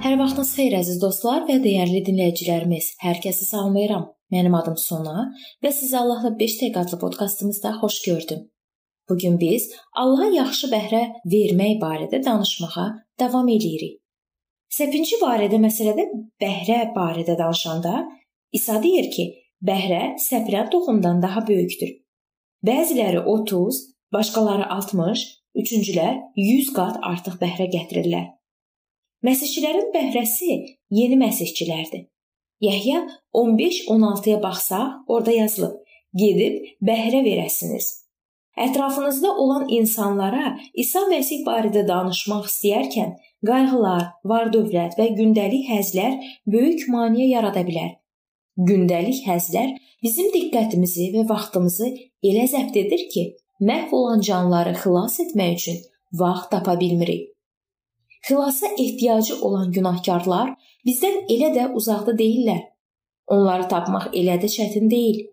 Sabahınız xeyir əziz dostlar və dəyərli dinləyicilərimiz. Hər kəsi salamlayıram. Mənim adım Sona və sizi Allahla 5 dəqiqə adlı podkastımızda xoş gördüm. Bu gün biz Allaha yaxşı bəhrə vermək barədə danışmağa davam edirik. Səpinci barədə məsələdə bəhrə barədə danışanda İsa deyir ki, bəhrə səpilən toxumdan daha böyükdür. Bəziləri 30, başqaları 60, üçüncülər 100 qat artıq bəhrə gətirirlər. Məsihçilərin bəhrəsi yeni məsihçilərdir. Yəhya 15-16-ya baxsaq, orada yazılıb: "Gedib bəhrə verəsiniz." Ətrafınızda olan insanlara İsa Məsih barədə danışmaq istəyərkən qayğılar, var-dövlət və gündəlik həzlər böyük maneə yarada bilər. Gündəlik həzlər bizim diqqətimizi və vaxtımızı elə zəbt edir ki, məhv olan canlıları xilas etmək üçün vaxt tapa bilmirik. Xilasa ehtiyacı olan günahkarlar bizdən elə də uzaqda deyillər. Onları tapmaq elə də çətin deyil.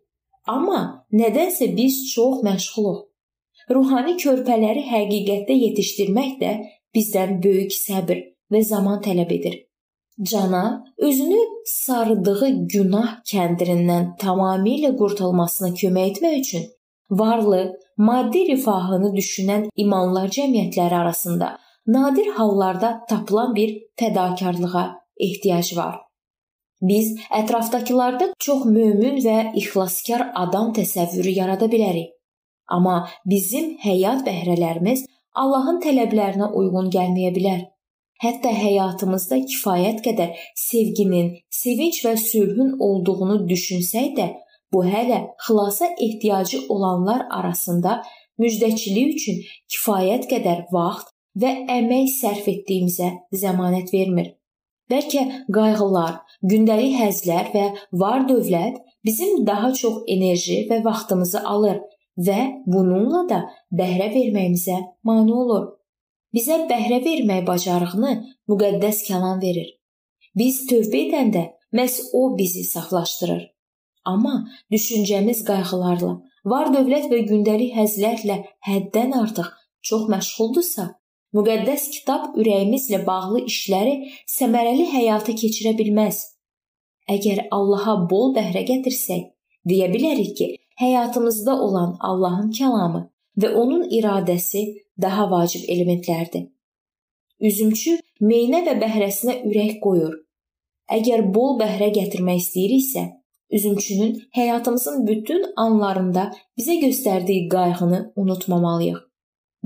Amma nədənsə biz çox məşğuluq. Ruhani körpələri həqiqətdə yetişdirmək də bizdən böyük səbr və zaman tələb edir. Cana özünü sarıdığı günah kəndirindən tamamilə qurtulmasına kömək etmək üçün varlı, maddi rifahını düşünən imanlar cəmiyyətləri arasında nadir hallarda tapılan bir fədakarlığa ehtiyac var. Biz ətrafdakılarda çox mömin və ixlaskar adam təsəvvürü yarada bilərik. Amma bizim həyat bəhrələrimiz Allahın tələblərinə uyğun gəlməyə bilər. Hətta həyatımızda kifayət qədər sevginin, sevinç və sülhün olduğunu düşünsək də, bu hələ xilasa ehtiyacı olanlar arasında müjdəçilik üçün kifayət qədər vaxt və əmək sərf etdiyimizə zəmanət vermir. Bəlkə qayğılar, gündəlik həzlər və var-dövlət bizim daha çox enerji və vaxtımızı alır və bununla da bəhrə verməyimizə mane olur. Bizə bəhrə vermək bacarığını müqəddəs kəlam verir. Biz tövbə edəndə məhz o bizi saflaşdırır. Amma düşüncəmiz qayğılarla, var-dövlət və gündəlik həzlərlə həddən artıq çox məşğuldursa, Müqəddəs kitab ürəyimizlə bağlı işləri səmərəli həyata keçirə bilməz. Əgər Allaha bol bəhrə gətirsək, deyə bilərik ki, həyatımızda olan Allahın kəlamı və onun iradəsi daha vacib elementlərdir. Üzümçü meynə və bəhrəsinə ürək qoyur. Əgər bol bəhrə gətirmək istəyiriksə, üzümçünün həyatımızın bütün anlarında bizə göstərdiyi qayğını unutmamalıyıq.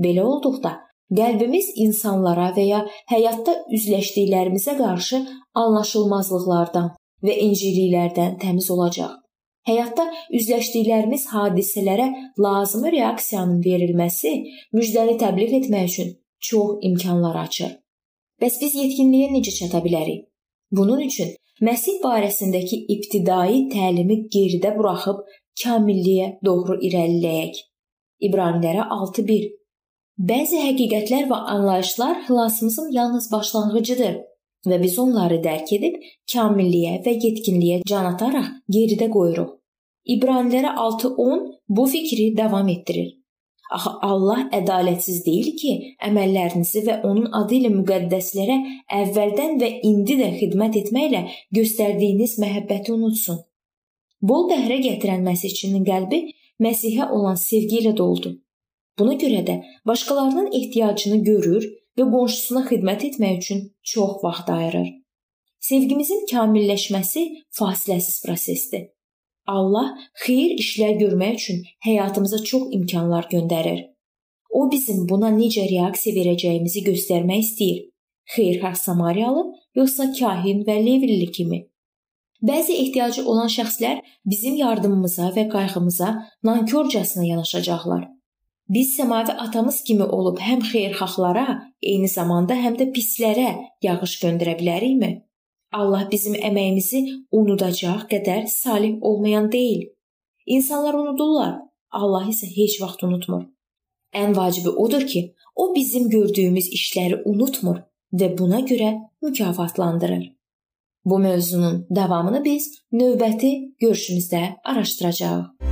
Belə olduqda Qəlbimiz insanlara və ya həyatda üzləşdiklərimizə qarşı anlaşılmazlıqlardan və incikliklərdən təmiz olacaq. Həyatda üzləşdiklərimiz hadisələrə lazımi reaksiyanın verilməsi müjdəni təbliğ etmək üçün çox imkanlar açır. Bəs biz yetkinliyə necə çata bilərik? Bunun üçün Məsih barəsindəki ibtidai təlimi geridə buraxıb kamilliyə doğru irəliləyək. İbranilərə 6:1 Bəzi həqiqətlər və anlayışlar xilasımızın yalnız başlanğıcıdır və biz onları dərk edib kamilliyə və yetkinliyə can ataraq geridə qoyuruq. İbranilərə 6:10 bu fikri davam etdirir. Axı Allah ədalətsiz deyil ki, əməllərinizi və onun adı ilə müqəddəslərə əvvəldən və indi də xidmət etməklə göstərdiyiniz məhəbbəti unutsun. Bol bəhrə gətirən məsihçinin qəlbi Məsihə olan sevgi ilə doldu. Buna görə də başqalarının ehtiyacını görür və qonşusuna xidmət etmək üçün çox vaxt ayırır. Sevgimizin kamilləşməsi fasiləsiz prosesdir. Allah xeyir işlər görmək üçün həyatımıza çox imkanlar göndərir. O bizim buna necə reaksiya verəcəyimizi göstərmək istəyir. Xeyirxah Samariyalı yoxsa kahin və Levili kimi. Bəzi ehtiyacı olan şəxslər bizim yardımımıza və qayğımıza nankorcasına yanaşacaqlar. Biz səmavi atamız kimi olub həm xeyirxahlara, eyni zamanda həm də pislərə yağış göndərə bilərikmi? Allah bizim əməyimizi unudacaq qədər salih olmayan deyil. İnsanlar unudurlar, Allah isə heç vaxt unutmur. Ən vacibi odur ki, o bizim gördüyümüz işləri unutmur və buna görə mükafatlandırır. Bu mövzunun davamını biz növbəti görüşümüzdə araşdıracağıq.